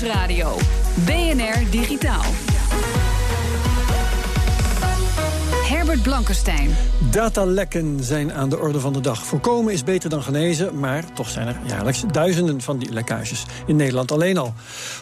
Nieuwsradio. BNR Digitaal. Herbert Blankenstein. Datalekken zijn aan de orde van de dag. Voorkomen is beter dan genezen, maar toch zijn er jaarlijks duizenden van die lekkages. In Nederland alleen al.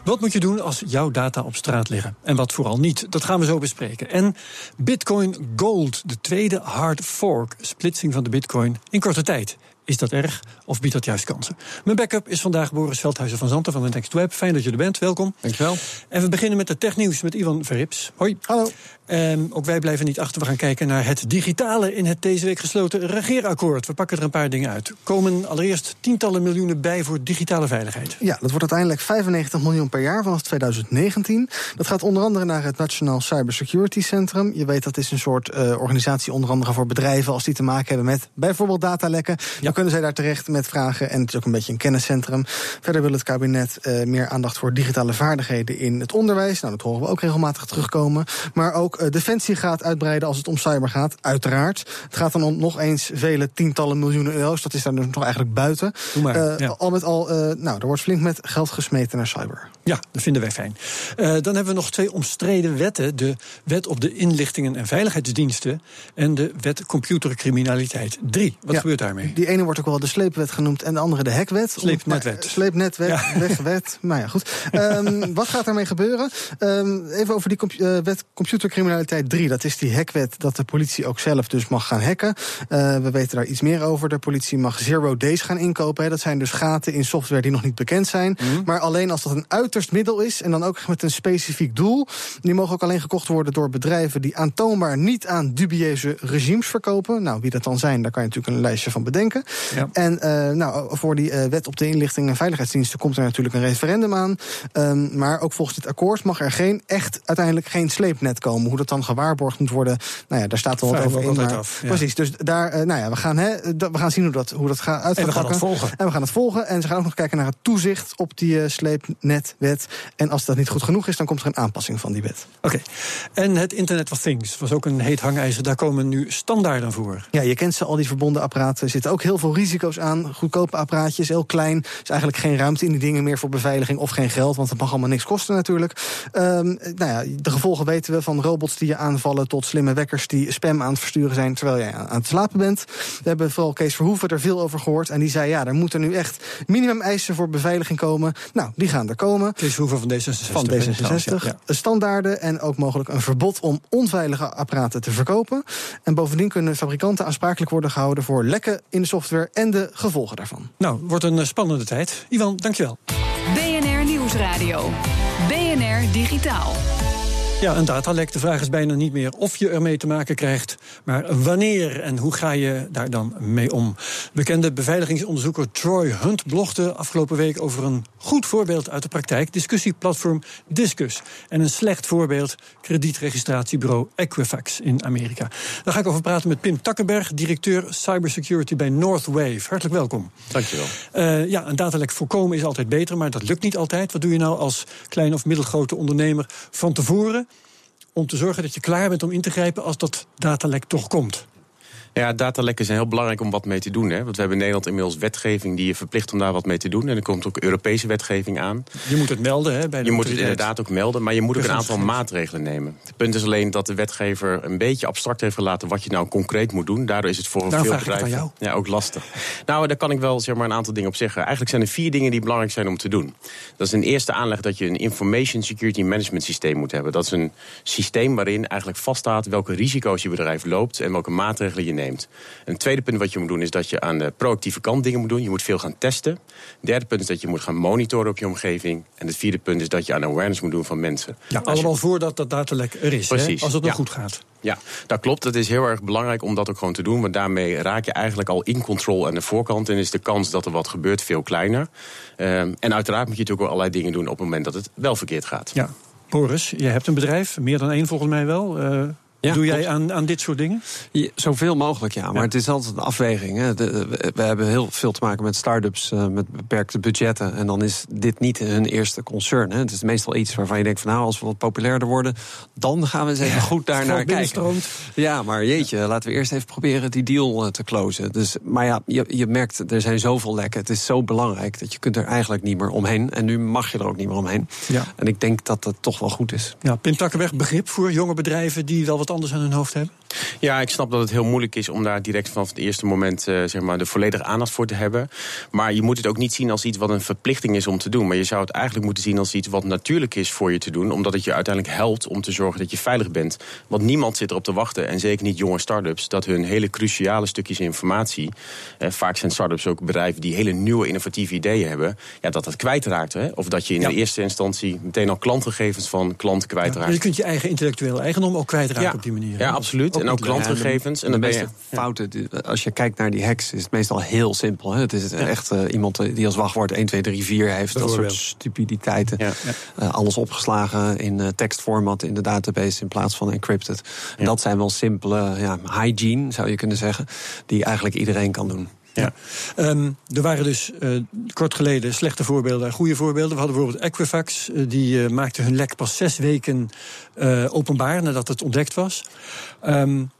Wat moet je doen als jouw data op straat liggen? En wat vooral niet? Dat gaan we zo bespreken. En Bitcoin Gold, de tweede hard fork, splitsing van de Bitcoin in korte tijd. Is dat erg of biedt dat juist kansen? Mijn backup is vandaag Boris Veldhuizen van Zanten van de Next Web. Fijn dat je er bent, welkom. Dankjewel. En we beginnen met de technieuws met Ivan Verrips. Hoi. Hallo. En ook wij blijven niet achter. We gaan kijken naar het digitale in het deze week gesloten regeerakkoord. We pakken er een paar dingen uit. Komen allereerst tientallen miljoenen bij voor digitale veiligheid. Ja, dat wordt uiteindelijk 95 miljoen per jaar vanaf 2019. Dat gaat onder andere naar het Nationaal Cybersecurity Centrum. Je weet dat is een soort uh, organisatie onder andere voor bedrijven als die te maken hebben met bijvoorbeeld datalekken. Ja. Dan kunnen zij daar terecht met vragen en het is ook een beetje een kenniscentrum. Verder wil het kabinet uh, meer aandacht voor digitale vaardigheden in het onderwijs. Nou, dat horen we ook regelmatig terugkomen. Maar ook uh, Defensie gaat uitbreiden als het om cyber gaat, uiteraard. Het gaat dan om nog eens vele tientallen miljoenen euro's. Dat is daar dus nog eigenlijk buiten. Maar, ja. Al met al, uh, nou, er wordt flink met geld gesmeten naar cyber. Ja, dat vinden wij fijn. dan hebben we nog twee omstreden wetten. De wet op de inlichtingen en veiligheidsdiensten... en de wet computercriminaliteit 3. Wat ja, gebeurt daarmee? Die ene wordt ook wel de sleepwet genoemd en de andere de hekwet. Sleepnetwet. Sleepnetwet, ja. wegwet. nou ja, goed. um, wat gaat daarmee gebeuren? Um, even over die compu wet computercriminaliteit 3. Dat is die hackwet dat de politie ook zelf dus mag gaan hacken. Uh, we weten daar iets meer over. De politie mag zero days gaan inkopen. Hè. Dat zijn dus gaten in software die nog niet bekend zijn. Mm. Maar alleen als dat een uiterst middel is... en dan ook met een specifiek doel. Die mogen ook alleen gekocht worden door bedrijven... die aantoonbaar niet aan dubieuze regimes verkopen. Nou, wie dat dan zijn, daar kan je natuurlijk een lijstje van bedenken. Ja. En uh, nou, voor die uh, wet op de inlichting en veiligheidsdiensten... komt er natuurlijk een referendum aan. Um, maar ook volgens dit akkoord mag er geen, echt uiteindelijk geen sleepnet komen. Hoe dat dan gewaarborgd moet worden, nou ja, daar staat wel wat over in. Maar, af, ja. Precies, dus daar, uh, nou ja, we gaan, hè, we gaan zien hoe dat, hoe dat gaat uit En we gaan het volgen. En we gaan het volgen. En ze gaan ook nog kijken naar het toezicht op die uh, sleepnetwet. En als dat niet goed genoeg is, dan komt er een aanpassing van die wet. Oké. Okay. En het Internet of Things was ook een heet hangijzer. Daar komen nu standaarden voor. Ja, je kent ze, al die verbonden apparaten. Er zitten ook heel veel risico's aan. Goedkope apparaatjes, heel klein. Er is eigenlijk geen ruimte in die dingen meer voor beveiliging of geen geld. Want het mag allemaal niks kosten natuurlijk. Um, nou ja, de gevolgen weten we van robots die je aanvallen tot slimme wekkers die spam aan het versturen zijn terwijl jij aan het slapen bent. We hebben vooral Kees Verhoeven er veel over gehoord. En die zei, ja, er moeten nu echt minimum eisen voor beveiliging komen. Nou, die gaan er komen. Kees Verhoeven van D66. Van D66. Ja, ja. Standaarden en ook mogelijk een verbod om onveilige apparaten te verkopen. En bovendien kunnen fabrikanten aansprakelijk worden gehouden voor lekken in de software en de gevolgen daarvan. Nou, wordt een spannende tijd. Ivan, dankjewel. BNR Nieuwsradio. BNR Digitaal. Ja, een datalek. De vraag is bijna niet meer of je ermee te maken krijgt, maar wanneer en hoe ga je daar dan mee om? Bekende beveiligingsonderzoeker Troy Hunt blogde afgelopen week over een goed voorbeeld uit de praktijk, discussieplatform Discus. En een slecht voorbeeld, kredietregistratiebureau Equifax in Amerika. Daar ga ik over praten met Pim Takkenberg, directeur cybersecurity bij Northwave. Hartelijk welkom. Dankjewel. Uh, ja, een datalek voorkomen is altijd beter, maar dat lukt niet altijd. Wat doe je nou als klein of middelgrote ondernemer van tevoren? Om te zorgen dat je klaar bent om in te grijpen als dat datalek toch komt? Ja, datalekken zijn heel belangrijk om wat mee te doen. Hè? Want we hebben in Nederland inmiddels wetgeving die je verplicht om daar wat mee te doen. En er komt ook Europese wetgeving aan. Je moet het melden, hè? Bij de je moet het inderdaad ook melden, maar je moet ook een aantal maatregelen nemen. Het punt is alleen dat de wetgever een beetje abstract heeft gelaten wat je nou concreet moet doen. Daardoor is het voor veel bedrijven ja, ook lastig. nou, daar kan ik wel zeg maar, een aantal dingen op zeggen. Eigenlijk zijn er vier dingen die belangrijk zijn om te doen. Dat is een eerste aanleg dat je een Information Security Management systeem moet hebben. Dat is een systeem waarin eigenlijk vaststaat welke risico's je bedrijf loopt en welke maatregelen je neemt. Neemt. En het tweede punt wat je moet doen is dat je aan de proactieve kant dingen moet doen. Je moet veel gaan testen. Het derde punt is dat je moet gaan monitoren op je omgeving. En het vierde punt is dat je aan awareness moet doen van mensen. Ja, allemaal voordat dat datalek er is. Precies. Hè? Als het nog goed gaat. Ja, dat klopt. Dat is heel erg belangrijk om dat ook gewoon te doen. Want daarmee raak je eigenlijk al in control aan de voorkant. En is de kans dat er wat gebeurt veel kleiner. Ehm, en uiteraard moet je natuurlijk ook allerlei dingen doen op het moment dat het wel verkeerd gaat. Ja. Boris, je hebt een bedrijf, meer dan één volgens mij wel. Uh, Doe jij aan, aan dit soort dingen? zoveel mogelijk, ja. Maar het is altijd een afweging. Hè. we hebben heel veel te maken met start-ups uh, met beperkte budgetten. En dan is dit niet hun eerste concern. Hè. Het is meestal iets waarvan je denkt van nou, als we wat populairder worden, dan gaan we eens even goed daar naar kijken. Ja, maar jeetje, laten we eerst even proberen die deal eh, te closen. Dus, maar ja, je, je merkt, er zijn zoveel lekken. Het is zo belangrijk dat je kunt er eigenlijk niet meer omheen. En nu mag je er ook niet meer omheen. Ja. En ik denk dat dat toch wel goed is. Ja, Pim Takkenweg, begrip voor jonge bedrijven die wel wat anders aan hun hoofd hebben? Ja, ik snap dat het heel moeilijk is om daar direct vanaf het eerste moment uh, zeg maar, de volledige aandacht voor te hebben. Maar je moet het ook niet zien als iets wat een verplichting is om te doen. Maar je zou het eigenlijk moeten zien als iets wat natuurlijk is voor je te doen. Omdat het je uiteindelijk helpt om te zorgen dat je veilig bent. Want niemand zit erop te wachten, en zeker niet jonge start-ups, dat hun hele cruciale stukjes informatie. Eh, vaak zijn start-ups ook bedrijven die hele nieuwe innovatieve ideeën hebben. Ja, dat dat kwijtraakt. Hè? Of dat je in de eerste instantie meteen al klantgegevens van klanten kwijtraakt. Ja, je kunt je eigen intellectueel eigendom ook kwijtraken op die manier. Ja, absoluut. En ook klantgegevens. en de meeste fouten, als je kijkt naar die hacks, is het meestal heel simpel. Hè? Het is echt uh, iemand die als wachtwoord 1, 2, 3, 4 heeft. Dat soort stupiditeiten. Uh, alles opgeslagen in uh, tekstformat in de database in plaats van encrypted. Dat zijn wel simpele ja, hygiene, zou je kunnen zeggen, die eigenlijk iedereen kan doen. Ja. Um, er waren dus uh, kort geleden slechte voorbeelden en goede voorbeelden. We hadden bijvoorbeeld Equifax, uh, die uh, maakte hun lek pas zes weken openbaar nadat het ontdekt was. Um,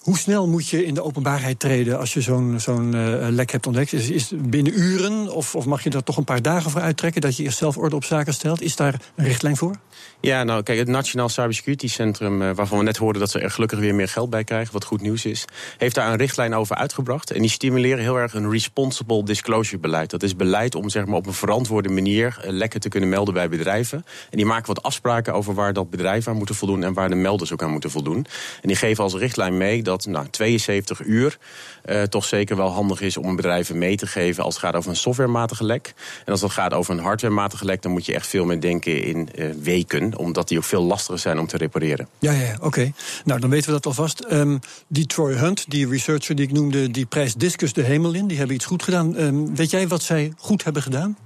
hoe snel moet je in de openbaarheid treden als je zo'n uh, lek hebt ontdekt? Is, is binnen uren of, of mag je er toch een paar dagen voor uittrekken dat je eerst zelf orde op zaken stelt? Is daar een richtlijn voor? Ja, nou kijk, het Nationaal Cybersecurity Centrum, uh, waarvan we net hoorden dat ze er gelukkig weer meer geld bij krijgen, wat goed nieuws is, heeft daar een richtlijn over uitgebracht. En die stimuleren heel erg een responsible disclosure beleid. Dat is beleid om zeg maar, op een verantwoorde manier uh, lekken te kunnen melden bij bedrijven. En die maken wat afspraken over waar dat bedrijf aan moeten voldoen en waar de melders ook aan moeten voldoen. En die geven als richtlijn mee dat nou, 72 uur uh, toch zeker wel handig is om bedrijven mee te geven als het gaat over een softwarematige lek. En als het gaat over een hardwarematige lek, dan moet je echt veel meer denken in uh, weken, omdat die ook veel lastiger zijn om te repareren. Ja, ja, oké. Nou, dan weten we dat alvast. Um, die Troy Hunt, die researcher die ik noemde, die prijst Discus de hemel in. Die hebben iets goed gedaan. Um, weet jij wat zij goed hebben gedaan?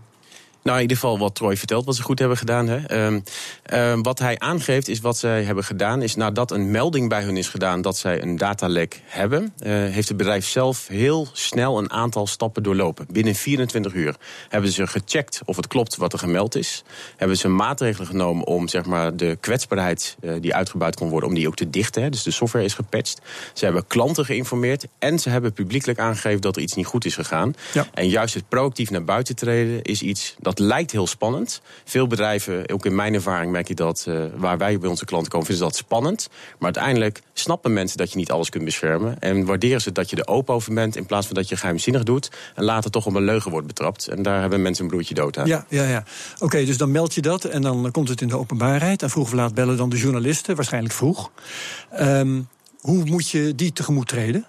Nou, in ieder geval wat Troy vertelt, wat ze goed hebben gedaan. Hè. Um, um, wat hij aangeeft is wat zij hebben gedaan, is nadat een melding bij hun is gedaan dat zij een datalek hebben, uh, heeft het bedrijf zelf heel snel een aantal stappen doorlopen. Binnen 24 uur hebben ze gecheckt of het klopt wat er gemeld is. Hebben ze maatregelen genomen om zeg maar, de kwetsbaarheid uh, die uitgebuit kon worden, om die ook te dichten. Hè. Dus de software is gepatcht. Ze hebben klanten geïnformeerd en ze hebben publiekelijk aangegeven dat er iets niet goed is gegaan. Ja. En juist het proactief naar buiten treden is iets dat dat lijkt heel spannend. Veel bedrijven, ook in mijn ervaring merk je dat, uh, waar wij bij onze klanten komen, vinden ze dat spannend. Maar uiteindelijk snappen mensen dat je niet alles kunt beschermen. En waarderen ze dat je er open over bent, in plaats van dat je geheimzinnig doet. En later toch op een leugen wordt betrapt. En daar hebben mensen een broertje dood aan. Ja, ja, ja. Oké, dus dan meld je dat en dan komt het in de openbaarheid. En vroeg of laat bellen dan de journalisten, waarschijnlijk vroeg. Um, hoe moet je die tegemoet treden?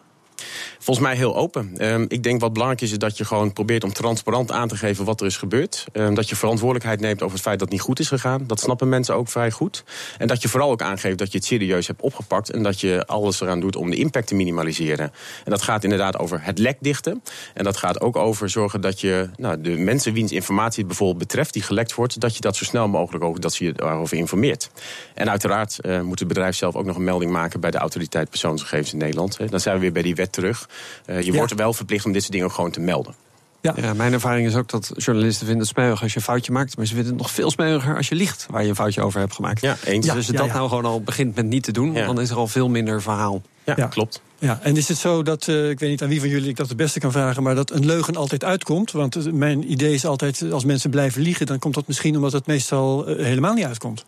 Volgens mij heel open. Um, ik denk wat belangrijk is, is dat je gewoon probeert om transparant aan te geven wat er is gebeurd. Um, dat je verantwoordelijkheid neemt over het feit dat het niet goed is gegaan. Dat snappen mensen ook vrij goed. En dat je vooral ook aangeeft dat je het serieus hebt opgepakt. En dat je alles eraan doet om de impact te minimaliseren. En dat gaat inderdaad over het lek dichten. En dat gaat ook over zorgen dat je nou, de mensen wiens informatie het bijvoorbeeld betreft, die gelekt wordt, dat je dat zo snel mogelijk ook dat je daarover informeert. En uiteraard uh, moet het bedrijf zelf ook nog een melding maken bij de autoriteit persoonsgegevens in Nederland. Dan zijn we weer bij die wet terug. Uh, je wordt wel verplicht om dit soort dingen ook gewoon te melden. Ja. ja. mijn ervaring is ook dat journalisten vinden het smeuig als je een foutje maakt. Maar ze vinden het nog veel smeuiger als je liegt waar je een foutje over hebt gemaakt. Ja, eens. Dus als je dat nou gewoon al begint met niet te doen, dan is er al veel minder verhaal. Ja, klopt. Ja, en is het zo dat, uh, ik weet niet aan wie van jullie ik dat het beste kan vragen, maar dat een leugen altijd uitkomt? Want mijn idee is altijd, als mensen blijven liegen, dan komt dat misschien omdat het meestal uh, helemaal niet uitkomt.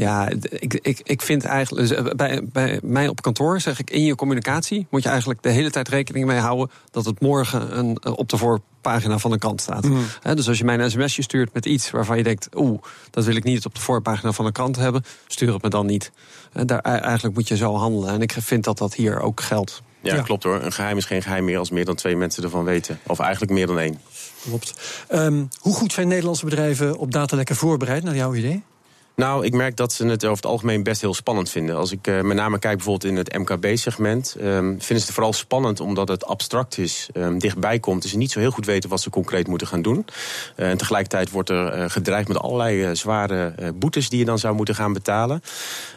Ja, ik, ik, ik vind eigenlijk. Dus, eh, bij, bij mij op kantoor zeg ik in je communicatie moet je eigenlijk de hele tijd rekening mee houden dat het morgen een, eh, op de voorpagina van de krant staat. Mm. dus als je mij een sms'je stuurt met iets waarvan je denkt, oeh, dat wil ik niet op de voorpagina van de krant hebben, stuur het me dan niet. Daar, eigenlijk moet je zo handelen. En ik vind dat dat hier ook geldt. Ja, Ja. klopt hoor. Een geheim is geen geheim meer als meer dan twee mensen ervan weten. Of eigenlijk meer dan één. Klopt. Ehm, hoe goed zijn Nederlandse bedrijven op datalekken voorbereid, naar jouw idee? Nou, ik merk dat ze het over het algemeen best heel spannend vinden. Als ik eh, met name kijk bijvoorbeeld in het MKB-segment... ehm, vinden ze het vooral spannend omdat het abstract is, ehm, dichtbij komt. Dus ze niet zo heel goed weten wat ze concreet moeten gaan doen. Eh, en tegelijkertijd wordt er eh, gedreigd met allerlei zware boetes... die je dan zou moeten gaan betalen.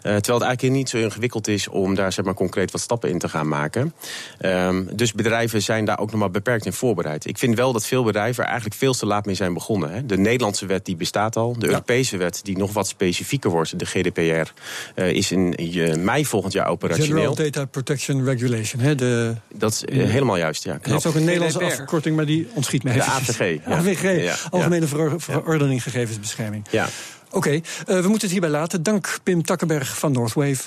Terwijl het eigenlijk niet zo ingewikkeld is om daar zeg maar, concreet wat stappen in te gaan maken. Ehm, dus bedrijven zijn daar ook nog maar beperkt in voorbereid. Ik vind wel dat veel bedrijven er eigenlijk veel te laat mee zijn begonnen. Hè. De Nederlandse wet die bestaat al. De Europese wet die nog wat specifieker wordt, de GDPR, eh, is in eh, mei volgend jaar operationeel. General Data Protection Regulation. Hè? De, Dat is eh, helemaal juist, ja. het heeft ook een Nederlandse GDPR. afkorting, maar die ontschiet me De. AVG, ja. AVG, Ja. Algemene Veror- Verordening Gegevensbescherming. Ja. Oké, we moeten het hierbij laten. Dank Pim Takkenberg van Northwave.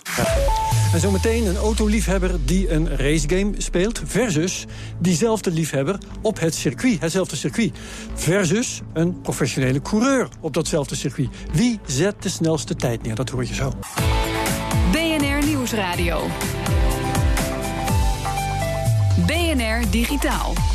En zometeen een autoliefhebber die een racegame speelt... versus diezelfde liefhebber op het circuit, hetzelfde circuit. Versus een professionele coureur op datzelfde circuit. Wie zet de snelste tijd neer? Dat hoor je zo. BNR Nieuwsradio. BNR Digitaal.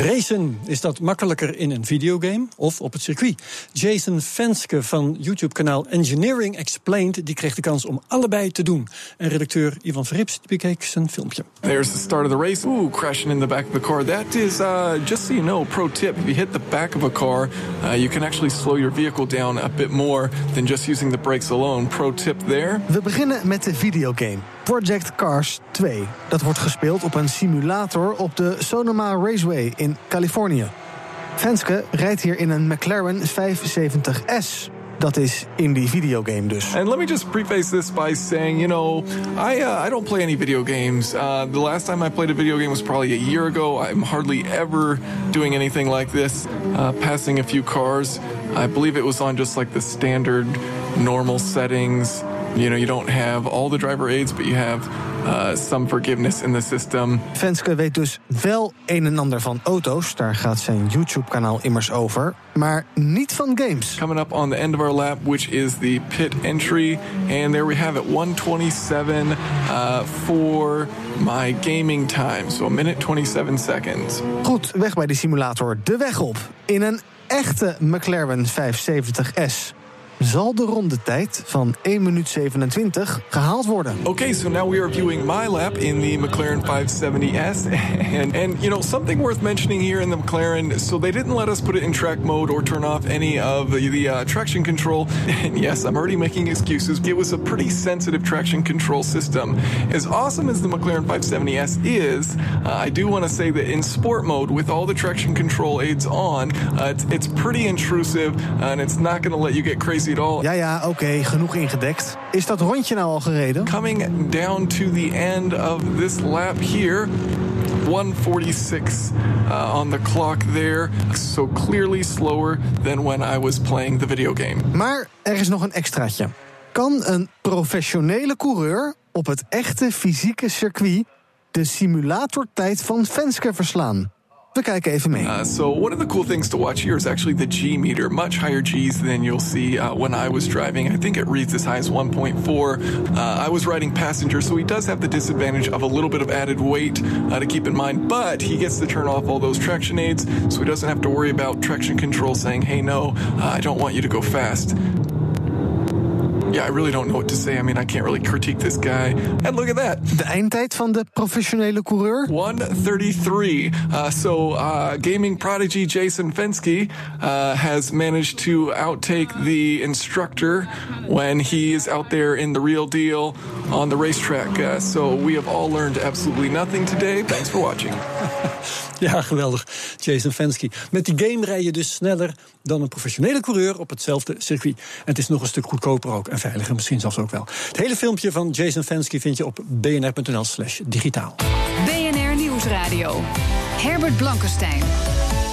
Racen, is dat makkelijker in een videogame of op het circuit? Jason Venske van YouTube-kanaal Engineering Explained... die kreeg de kans om allebei te doen. En redacteur Ivan Verrips die bekeek zijn filmpje. There's the start of the race. Ooh, crashing in the back of the car. That is, uh, just so you know, pro tip. If you hit the back of a car, uh, you can actually slow your vehicle down a bit more than just using the brakes alone. Pro tip there. We beginnen met de videogame Project Cars 2. Dat wordt gespeeld op een simulator op de Sonoma Raceway in Californië. Venske rijdt hier in een McLaren 570S. Dat is in die videogame dus. And let me just preface this by saying, you know, I uh, I don't play any video games. Uh, the last time I played a video game was probably a year ago. I'm hardly ever doing anything like this. Uh, passing a few cars. I believe it was on just like the standard, normal settings. You know, you don't have all the driver aids, but you have uh, some forgiveness in the system. Venske weet dus wel een en ander van auto's. Daar gaat zijn YouTube-kanaal immers over. Maar niet van games. Coming up on the end of our lap, which is the pit entry. And there we have it, 127 uh, for my gaming time. So a minute 27 seconds. Goed, weg bij die simulator. De weg op. In een echte McLaren 570S. Zal de rondetijd van 1 minuut 27 gehaald worden? Okay, so now we are viewing my lap in the McLaren 570S. And, and you know, something worth mentioning here in the McLaren, so they didn't let us put it in track mode or turn off any of the, the uh, traction control. And yes, I'm already making excuses. It was a pretty sensitive traction control system. As awesome as the McLaren 570S is, uh, I do want to say that in sport mode, with all the traction control aids on, uh, it's, it's pretty intrusive and it's not going to let you get crazy all. Ja, ja, oké, genoeg ingedekt. Is dat rondje nou al gereden? Coming down to the end of this lap here. 146 uh, on the clock there. So clearly slower than when I was playing the video game. Maar er is nog een extraatje. Kan een professionele coureur op het echte fysieke circuit de simulatortijd van Venske verslaan? We kijken even mee. Uh, so one of the cool things to watch here is actually the G meter, much higher Gs than you'll see uh, when I was driving. I think it reads as high as 1.4. Uh, I was riding passenger, so he does have the disadvantage of a little bit of added weight uh, to keep in mind, but he gets to turn off all those traction aids, so he doesn't have to worry about traction control saying, hey, no, uh, I don't want you to go fast. Yeah, I really don't know what to say. I mean, I can't really critique this guy. And look at that. De eindtijd van de professionele coureur? 133. Uh, so, uh, gaming prodigy Jason Fensky uh, has managed to outtake the instructor when he is out there in the real deal on the racetrack. Uh, so, we have all learned absolutely nothing today. Thanks for watching. Ja, geweldig. Jason Fensky. Met die game rij je dus sneller dan een professionele coureur op hetzelfde circuit. En het is nog een stuk goedkoper ook en veiliger misschien zelfs ook wel. Het hele filmpje van Jason Fensky vind je op bnr.nl slash digitaal. BNR Nieuwsradio. Herbert Blankenstein.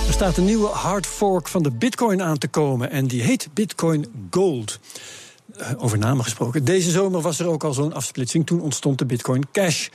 Er staat een nieuwe hard fork van de bitcoin aan te komen en die heet Bitcoin Gold. Eh, over namen gesproken. Deze zomer was er ook al zo'n afsplitsing. Toen ontstond de Bitcoin Cash.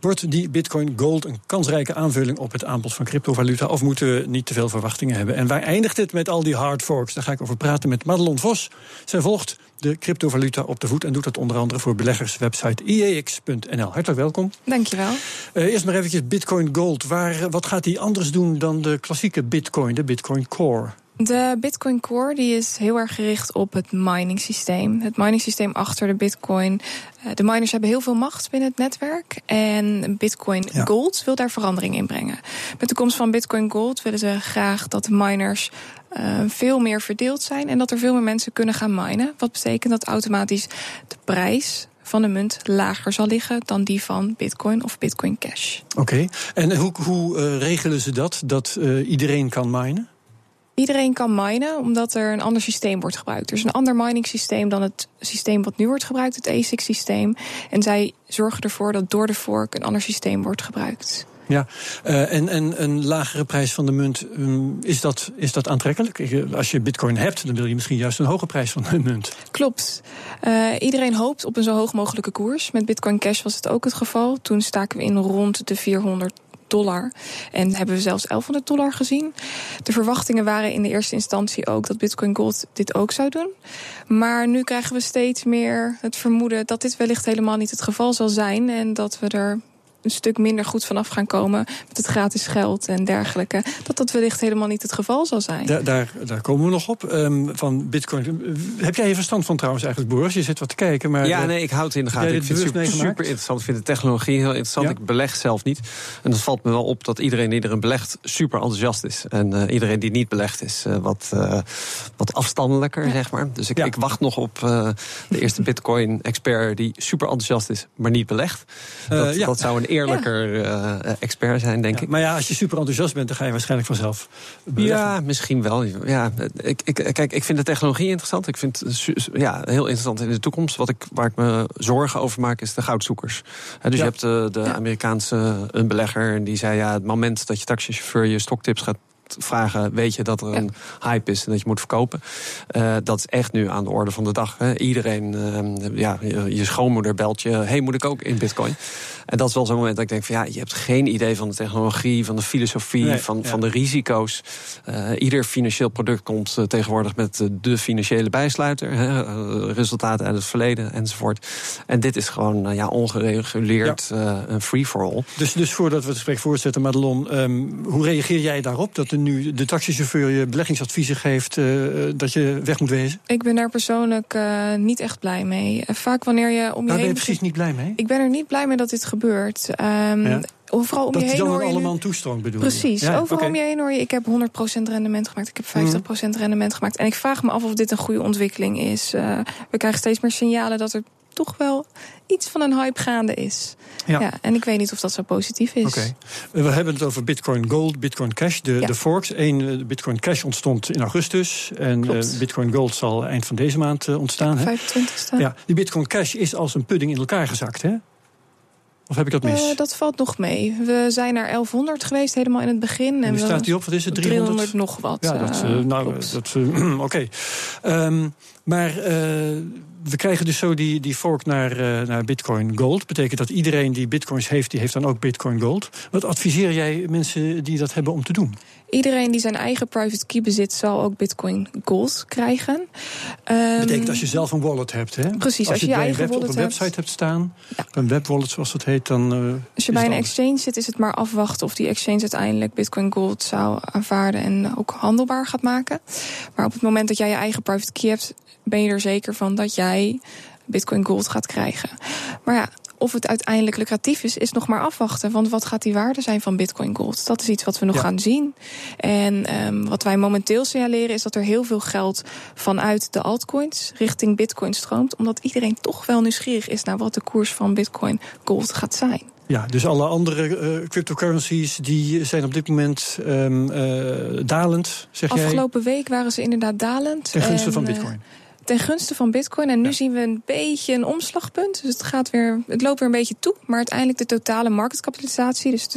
Wordt die Bitcoin Gold een kansrijke aanvulling op het aanbod van cryptovaluta? Of moeten we niet te veel verwachtingen hebben? En waar eindigt het met al die hard forks? Daar ga ik over praten met Madelon Vos. Zij volgt de cryptovaluta op de voet en doet dat onder andere voor beleggerswebsite IEX.nl. Hartelijk welkom. Dankjewel. Uh, eerst maar eventjes Bitcoin Gold. Waar, wat gaat die anders doen dan de klassieke Bitcoin, de Bitcoin Core? De Bitcoin Core die is heel erg gericht op het mining systeem. Het mining systeem achter de Bitcoin. Eh, de miners hebben heel veel macht binnen het netwerk. En Bitcoin Gold wil daar verandering in brengen. Met de komst van Bitcoin Gold willen ze graag dat de miners uh, veel meer verdeeld zijn. En dat er veel meer mensen kunnen gaan minen. Wat betekent dat automatisch de prijs van de munt lager zal liggen dan die van Bitcoin of Bitcoin Cash. Oké, en hoe, hoe uh, regelen ze dat? Dat uh, iedereen kan minen? Iedereen kan minen omdat er een ander systeem wordt gebruikt. Er is een ander mining systeem dan het systeem wat nu wordt gebruikt, het ASIC systeem. En zij zorgen ervoor dat door de fork een ander systeem wordt gebruikt. Ja, uh, en, en een lagere prijs van de munt, um, is, dat, is dat aantrekkelijk? Als je bitcoin hebt, dan wil je misschien juist een hoge prijs van de munt. Klopt. Uh, iedereen hoopt op een zo hoog mogelijke koers. Met Bitcoin Cash was het ook het geval. Toen staken we in rond de 400 dollar. En hebben we zelfs 1100 dollar gezien. De verwachtingen waren in de eerste instantie ook dat Bitcoin Gold dit ook zou doen. Maar nu krijgen we steeds meer het vermoeden dat dit wellicht helemaal niet het geval zal zijn. En dat we er een stuk minder goed vanaf gaan komen met het gratis geld en dergelijke, dat dat wellicht helemaal niet het geval zal zijn. Daar, daar, daar komen we nog op. Um, van Bitcoin. Heb jij hier verstand van trouwens, eigenlijk, Boris? Je zit wat te kijken. Maar ja, nee, ik houd het in de gaten. Ik vind het super, super, interessant. Ik vind de technologie heel interessant. Ja? Ik beleg zelf niet. En dat valt me wel op dat iedereen die erin belegt super enthousiast is. En uh, iedereen die niet belegt is uh, wat, uh, wat afstandelijker, ja. zeg maar. Dus ik, ja. ik wacht nog op de eerste Bitcoin-expert die super enthousiast is, maar niet belegt. Dat, dat zou een eerlijker ja. uh, expert zijn, denk ja, ik. Maar ja, als je super enthousiast bent, dan ga je waarschijnlijk vanzelf. Beleggen. Ja, misschien wel. Ja, ik, ik, kijk, ik vind de technologie interessant. Ik vind het ja, heel interessant in de toekomst. Wat ik, waar ik me zorgen over maak, is de goudzoekers. He, dus ja. je hebt de, de Amerikaanse een belegger en die zei: ja, het moment dat je taxichauffeur je stoktips gaat vragen, weet je dat er een ja. hype is en dat je moet verkopen. Uh, dat is echt nu aan de orde van de dag. Hè. Iedereen, uh, ja, je, je schoonmoeder belt je, hey, moet ik ook in bitcoin? En dat is wel zo'n moment dat ik denk van ja, je hebt geen idee van de technologie, van de filosofie, nee, van, ja. van de risico's. Uh, ieder financieel product komt tegenwoordig met de financiële bijsluiter, hè, resultaten uit het verleden enzovoort. En dit is gewoon ja, ongereguleerd een free-for-all. Dus, dus voordat we het gesprek voortzetten, Madelon, um, hoe reageer jij daarop? Dat nu de taxichauffeur je beleggingsadviezen geeft uh, dat je weg moet wezen? Ik ben daar persoonlijk uh, niet echt blij mee. Vaak wanneer je om je Daar heen... ben je precies niet blij mee? Ik ben er niet blij mee dat dit gebeurt. Um, ja. Vooral om dat je heen dan hoor je allemaal nu... toestroom bedoel Precies. Ja, Overal okay. om je heen hoor je... ik heb 100% rendement gemaakt, ik heb 50% mm. rendement gemaakt. En ik vraag me af of dit een goede ontwikkeling is. Uh, we krijgen steeds meer signalen dat er toch wel iets van een hype gaande is. Ja. ja en ik weet niet of dat zo positief is. Oké. Okay. We hebben het over Bitcoin Gold, Bitcoin Cash, de, ja. de forks. Eén, de Bitcoin Cash ontstond in augustus. En uh, Bitcoin Gold zal eind van deze maand uh, ontstaan. Ja, 25 staan. Ja, die Bitcoin Cash is als een pudding in elkaar gezakt, hè? Of heb ik dat mis? Uh, dat valt nog mee. We zijn naar 1100 geweest, helemaal in het begin. En, en staat die op? Wat is het? 300? 300 nog wat. Ja, dat, nou, dat, oké. Okay. Um, maar we krijgen dus zo die, die fork naar, uh, naar Bitcoin Gold. Betekent dat iedereen die bitcoins heeft, die heeft dan ook Bitcoin Gold. Wat adviseer jij mensen die dat hebben om te doen? Iedereen die zijn eigen private key bezit, zal ook Bitcoin Gold krijgen. Um, betekent als je zelf een wallet hebt, hè? Precies, als, als je, je, je eigen web, wallet op een website hebt, hebt staan, ja. een webwallet zoals dat heet, dan. Uh, als je bij een exchange zit, is het maar afwachten of die exchange uiteindelijk Bitcoin Gold zou aanvaarden en ook handelbaar gaat maken. Maar op het moment dat jij je eigen private key hebt, ben je er zeker van dat jij Bitcoin Gold gaat krijgen. Maar ja, of het uiteindelijk lucratief is, is nog maar afwachten. Want wat gaat die waarde zijn van Bitcoin Gold? Dat is iets wat we nog ja. gaan zien. En um, wat wij momenteel signaleren is dat er heel veel geld vanuit de altcoins richting Bitcoin stroomt. Omdat iedereen toch wel nieuwsgierig is naar wat de koers van Bitcoin Gold gaat zijn. Ja, dus alle andere uh, cryptocurrencies die zijn op dit moment um, uh, dalend, zeg Afgelopen jij? week waren ze inderdaad dalend. Ten gunste van Bitcoin. Ten gunste van Bitcoin. En nu zien we een beetje een omslagpunt. Dus het, gaat weer, het loopt weer een beetje toe. Maar uiteindelijk de totale marktkapitalisatie, dus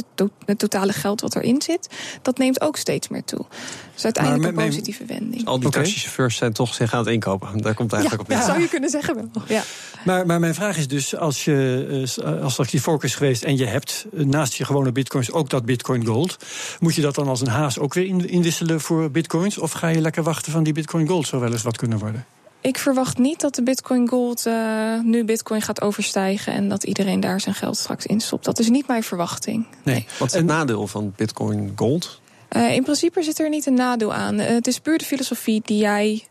het totale geld wat erin zit, dat neemt ook steeds meer toe. Dus uiteindelijk een positieve wending. Al die taxichauffeurs zijn toch zich aan het inkopen. Daar komt eigenlijk op neer. Ja, dat zou je kunnen zeggen wel. Ja. Maar, maar mijn vraag is dus, als je eh, als straks die focus geweest en je hebt eh, naast je gewone bitcoins ook dat bitcoin gold, moet je dat dan als een haas ook weer inwisselen voor bitcoins? Of ga je lekker wachten van die bitcoin gold zou wel eens wat kunnen worden? Ik verwacht niet dat de Bitcoin Gold uh, nu Bitcoin gaat overstijgen en dat iedereen daar zijn geld straks in stopt. Dat is niet mijn verwachting. Nee. Wat is het nadeel van Bitcoin Gold? Uh, in principe zit er niet een nadeel aan. Uh, het is puur de filosofie die jij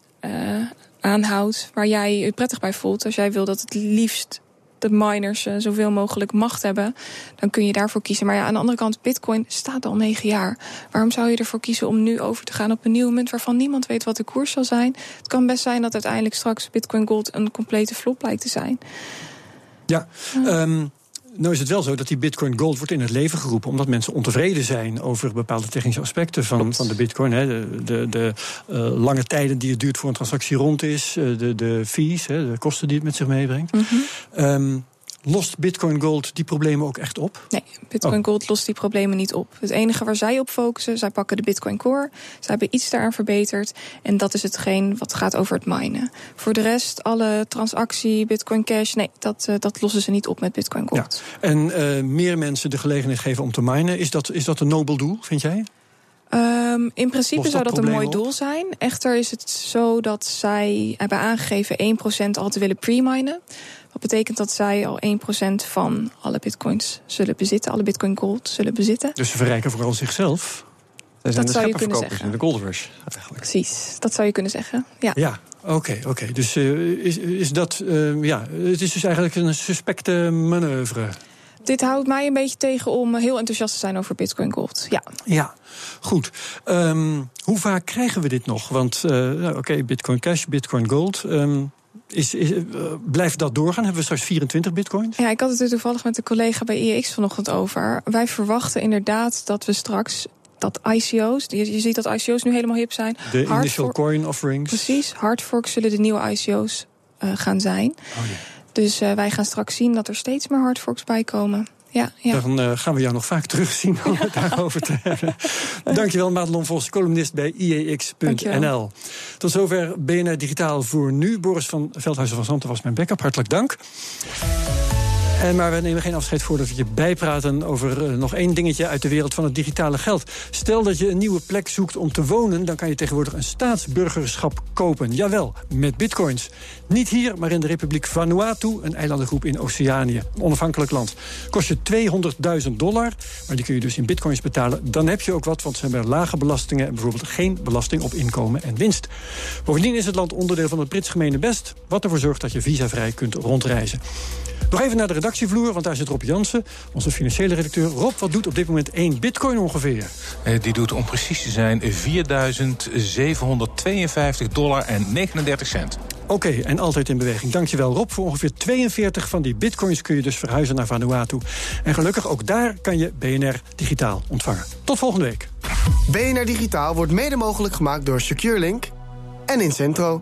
aanhoudt, waar jij je prettig bij voelt. Als jij wil dat het liefst de miners uh, zoveel mogelijk macht hebben, dan kun je daarvoor kiezen. Maar ja, aan de andere kant, Bitcoin staat al negen jaar. Waarom zou je ervoor kiezen om nu over te gaan op een nieuw munt waarvan niemand weet wat de koers zal zijn? Het kan best zijn dat uiteindelijk straks Bitcoin Gold een complete flop lijkt te zijn. Ja, um, nou is het wel zo dat die Bitcoin Gold wordt in het leven geroepen... omdat mensen ontevreden zijn over bepaalde technische aspecten van, van de Bitcoin. Hè. De, de, de uh, lange tijden die het duurt voor een transactie rond is... Uh, de, de fees, hè, de kosten die het met zich meebrengt. Mm -hmm. um, Lost Bitcoin Gold die problemen ook echt op? Nee, Bitcoin oh. Gold lost die problemen niet op. Het enige waar zij op focussen, zij pakken de Bitcoin Core. Zij hebben iets daaraan verbeterd. En dat is hetgeen wat gaat over het minen. Voor de rest, alle transactie, Bitcoin Cash, nee, dat, uh, dat lossen ze niet op met Bitcoin Gold. Ja. En uh, meer mensen de gelegenheid geven om te minen, is dat, is dat een nobel doel, vind jij? Um, in principe dat zou dat een mooi op? doel zijn. Echter is het zo dat zij hebben aangegeven 1% al te willen pre-minen. Wat betekent dat zij al 1% van alle bitcoins zullen bezitten, alle bitcoin gold zullen bezitten. Dus ze verrijken vooral zichzelf. Zij zijn dat de zou je kunnen zeggen. in de gold rush. Eigenlijk. Precies, dat zou je kunnen zeggen. Ja. ja. Oké, okay, oké. Okay. Dus uh, is, is dat, uh, ja, het is dus eigenlijk een suspecte manoeuvre. Dit houdt mij een beetje tegen om heel enthousiast te zijn over Bitcoin Gold. Ja. Ja, goed. Um, hoe vaak krijgen we dit nog? Want, uh, oké, okay, Bitcoin Cash, Bitcoin Gold. Um, is, is, uh, blijft dat doorgaan? Hebben we straks 24 bitcoins? Ja, ik had het er toevallig met een collega bij IEX vanochtend over. Wij verwachten inderdaad dat we straks dat ICO's, je, ziet dat ICO's nu helemaal hip zijn. De initial coin offerings. Precies, hardforks zullen de nieuwe ICO's uh, gaan zijn. Oh. Dus uh, wij gaan straks zien dat er steeds meer hardforks bij komen. Ja, ja. Dan uh, gaan we jou nog vaak terugzien om het daarover te hebben. Dankjewel, Madelon Vos, columnist bij IEX.nl. Tot zover BNR Digitaal voor nu. Boris van Veldhuizen van Zanten was mijn backup. Hartelijk dank. En maar we nemen geen afscheid voordat we je bijpraten over uh, nog één dingetje uit de wereld van het digitale geld. Stel dat je een nieuwe plek zoekt om te wonen, dan kan je tegenwoordig een staatsburgerschap kopen. Jawel, met bitcoins. Niet hier, maar in de Republiek Vanuatu, een eilandengroep in Oceanië. Een onafhankelijk land. Kost je 200.000 dollar, maar die kun je dus in bitcoins betalen. Dan heb je ook wat, want ze hebben lage belastingen en bijvoorbeeld geen belasting op inkomen en winst. Bovendien is het land onderdeel van het Brits gemene best, wat ervoor zorgt dat je visavrij kunt rondreizen. Nog even naar de redactievloer, want daar zit Rob Jansen, onze financiële redacteur. Rob, wat doet op dit moment één bitcoin ongeveer? Eh, die doet om precies te zijn 4.752 dollar en 39 cent. Oké, okay, en altijd in beweging. Dankjewel Rob. Voor ongeveer 42 van die bitcoins kun je dus verhuizen naar Vanuatu. En gelukkig ook daar kan je BNR digitaal ontvangen. Tot volgende week. BNR Digitaal wordt mede mogelijk gemaakt door SecureLink en Incentro.